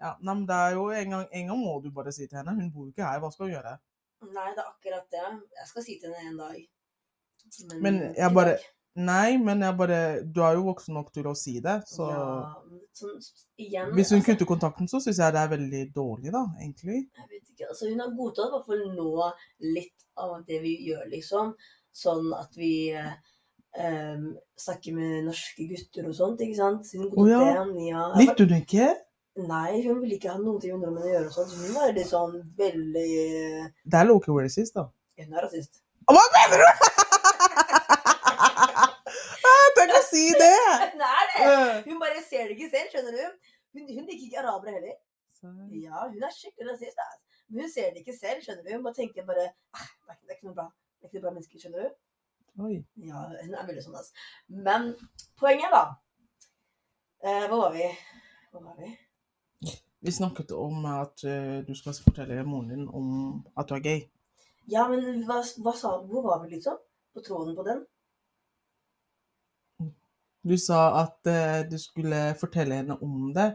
ja, nei, men det er jo en gang, en gang må du bare si til henne. Hun bor jo ikke her, hva skal hun gjøre? Nei, det er akkurat det. Jeg skal si til henne en dag. Men jeg i bare- dag- Nei, men jeg bare Du er jo voksen nok til å si det, så Ja, men sånn, igjen Hvis hun altså, kutter kontakten, så syns jeg det er veldig dårlig, da, egentlig. Jeg vet ikke, altså Hun har godtatt i hvert fall nå litt av det vi gjør, liksom. Sånn at vi eh, snakker med norske gutter og sånt, ikke sant. Hun godtar oh, ja. det. Ja. Likte du ikke? Nei, hun ville ikke ha noe med nordmenn å gjøre og sånt. Hun var litt sånn veldig Det er local racist, da. Hun er rasist. Hva mener du?! Tenk å si det! Det! Hun bare ser det ikke selv, skjønner du. Hun, hun liker ikke arabere heller. Ja, hun er skikkelig rasist. Altså. Men hun ser det ikke selv, skjønner du. Hun bare tenker bare ah, det, er ikke, noe bra. Det er ikke noe bra mennesker, skjønner du. Oi. Ja, hun er veldig sånn, altså. Men poenget, da eh, Hvor var vi? Hvor var vi? Vi snakket om at uh, du skal fortelle moren din om at du er gay. Ja, men hva, hva sa du? Hvor var vi, liksom? På tråden på den? Du sa at eh, du skulle fortelle henne om det.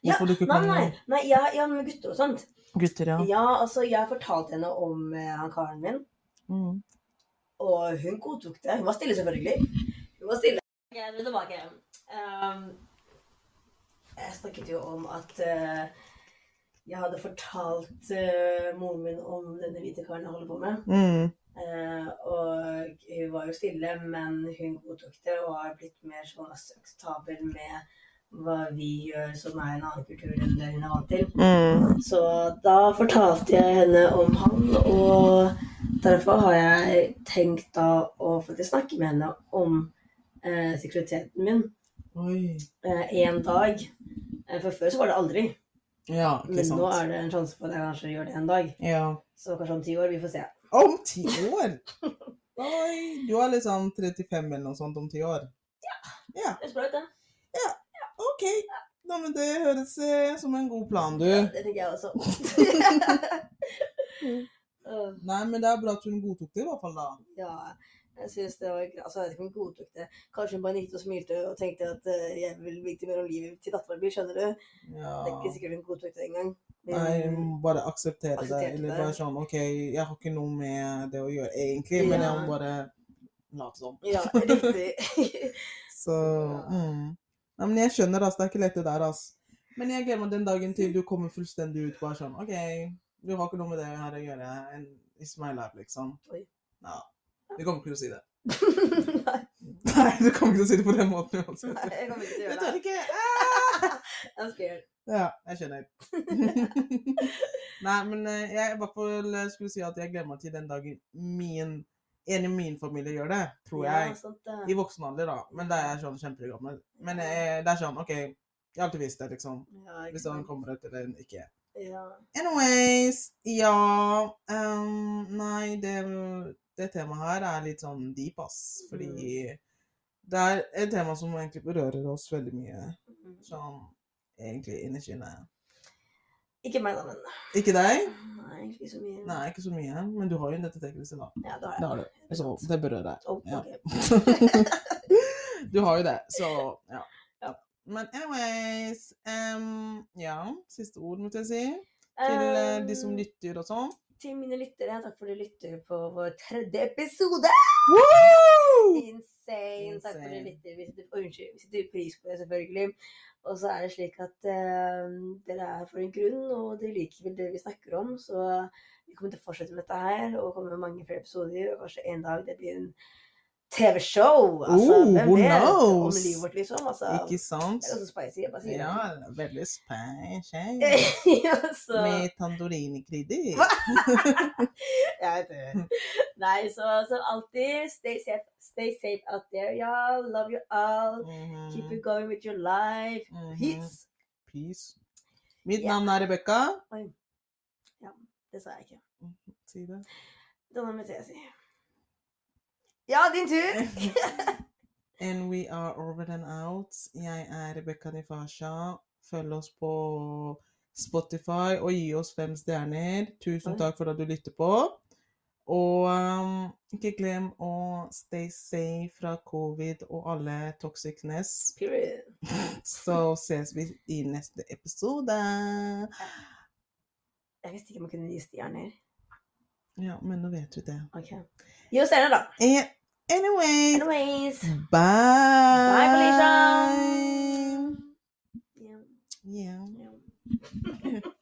Ja, du ikke Nei, kan nei, nei ja, ja, med gutter og sånt. Gutter, ja. Ja, altså, jeg fortalte henne om eh, han karen min, Mm. og hun godtok det. Hun var stille, selvfølgelig. Hun var stille. Ok, jeg er tilbake. Um, jeg snakket jo om at uh, jeg hadde fortalt uh, moren min om denne hvite karen jeg holder på med. Mm. Eh, og hun var jo stille, men hun godtok det og har blitt mer sånn akseptabel med hva vi gjør som er en annen kultur enn det hun er vant til. Mm. Så da fortalte jeg henne om han, og derfor har jeg tenkt da å faktisk snakke med henne om eh, seksualiteten min eh, en dag. Eh, for før så var det aldri. Ja, ikke Men nå er det en sjanse for at jeg kanskje gjør det en dag. Ja. Så kanskje om ti år. Vi får se. Om ti år? Oi, du er liksom 35 eller noe sånt om ti år? Ja. Det er ut, det. OK. Da, men det høres eh, som en god plan, du. Ja, det tenker jeg også. Nei, men det er bra at hun godtok det i hvert fall, da. ja, jeg synes det var. Altså, jeg vet ikke om hun godtok det. Kanskje hun bare nikket og smilte og tenkte at eh, jeg vil vite mer om livet til dattera mi, skjønner du? Ja. Det er ikke sikkert hun godtok det engang. Men- Nei, hun må bare akseptere det. Aksepterte Eller det. bare sånn OK, jeg har ikke noe med det å gjøre egentlig, men jeg Ja. må bare late som. Ja, riktig. Så mm. Nei, men jeg skjønner, altså. Det er ikke lett, det der, altså. Men jeg gleder meg den dagen til du kommer fullstendig ut. Bare sånn OK, du har ikke noe med det her å gjøre. And it's my life, liksom. Oi. Ja. Du kommer ikke til å si det. Nei, Nei, du kommer ikke til å si det på den måten uansett. nei, jeg kommer ikke til å Jeg gjøre tør det. ikke. Ah! I'm scared. Ja, jeg skjønner. Nei, men eh, jeg i hvert fall skulle si at jeg gleder meg til den dagen min, en i min familie gjør det, tror jeg. Ja, sant det. I voksen alder, da. Men da er jeg sånn kjempegammel. Men jeg, det er sånn, OK, jeg har alltid visst det, liksom. Ja, ikke Hvis han kommer ut eller ikke. Ja. Anyways, ja um, Nei, det, det temaet her er litt sånn deep, ass. Fordi det er et tema som egentlig berører oss veldig mye. Mhm. Sånn egentlig innerst inne. Ikke meg, da, men Ikke deg? Nei, ikke så mye. Nei, ikke så mye. Men du har jo en ettertenkelse, da. Ja, det har Det jeg. har du. Så det berører deg. Oh, Ja. ok. du har jo det, så ja. Ja. Men anyways um, Ja, siste ord, måtte jeg si. Til um, de som lytter og sånn. Til mine lyttere, takk for at du lytter på vår tredje episode. Woo! Insane. Takk for at du lytter. Vi setter, unnskyld, vi setter pris på det, selvfølgelig. Og så er det slik at uh, dere er for en grunn, og dere liker vel det vi snakker om. Så vi kommer til å fortsette med dette her, og komme med mange flere episoder. Og kanskje en dag det blir en TV-show. Altså, Oh, hvem vet? Om livet vårt, liksom. Altså, Ikke sant? det er også spicy. Jeg bare sier Ja, det. veldig spicy. ja, så Med tandorinekrydder. Jeg vet det. Nei, så som alltid, stay safe, stay safe out there, y'all. Love you all. Mhm, Keep you going with your life. mhm. Peace. Peace. Mitt yeah. navn er Rebekka. Det sa jeg ikke. Si det. Da må jeg si. Ja, din tur! And we are over and out. Jeg er Rebekka Nifasha. Følg oss på Spotify og gi oss fem stjerner. Tusen takk for at du lytter på. Og um, ikke glem å stay safe fra covid og alle toxicness. Period. Så ses vi i neste episode. Jeg visste ikke om jeg kunne gi stjerner. Ja, men nå vet du det. Ok. Gi oss stjerner, da. Eh, Anyways, Anyways. bye. Bye, Felicia. Yeah. Ja, ja.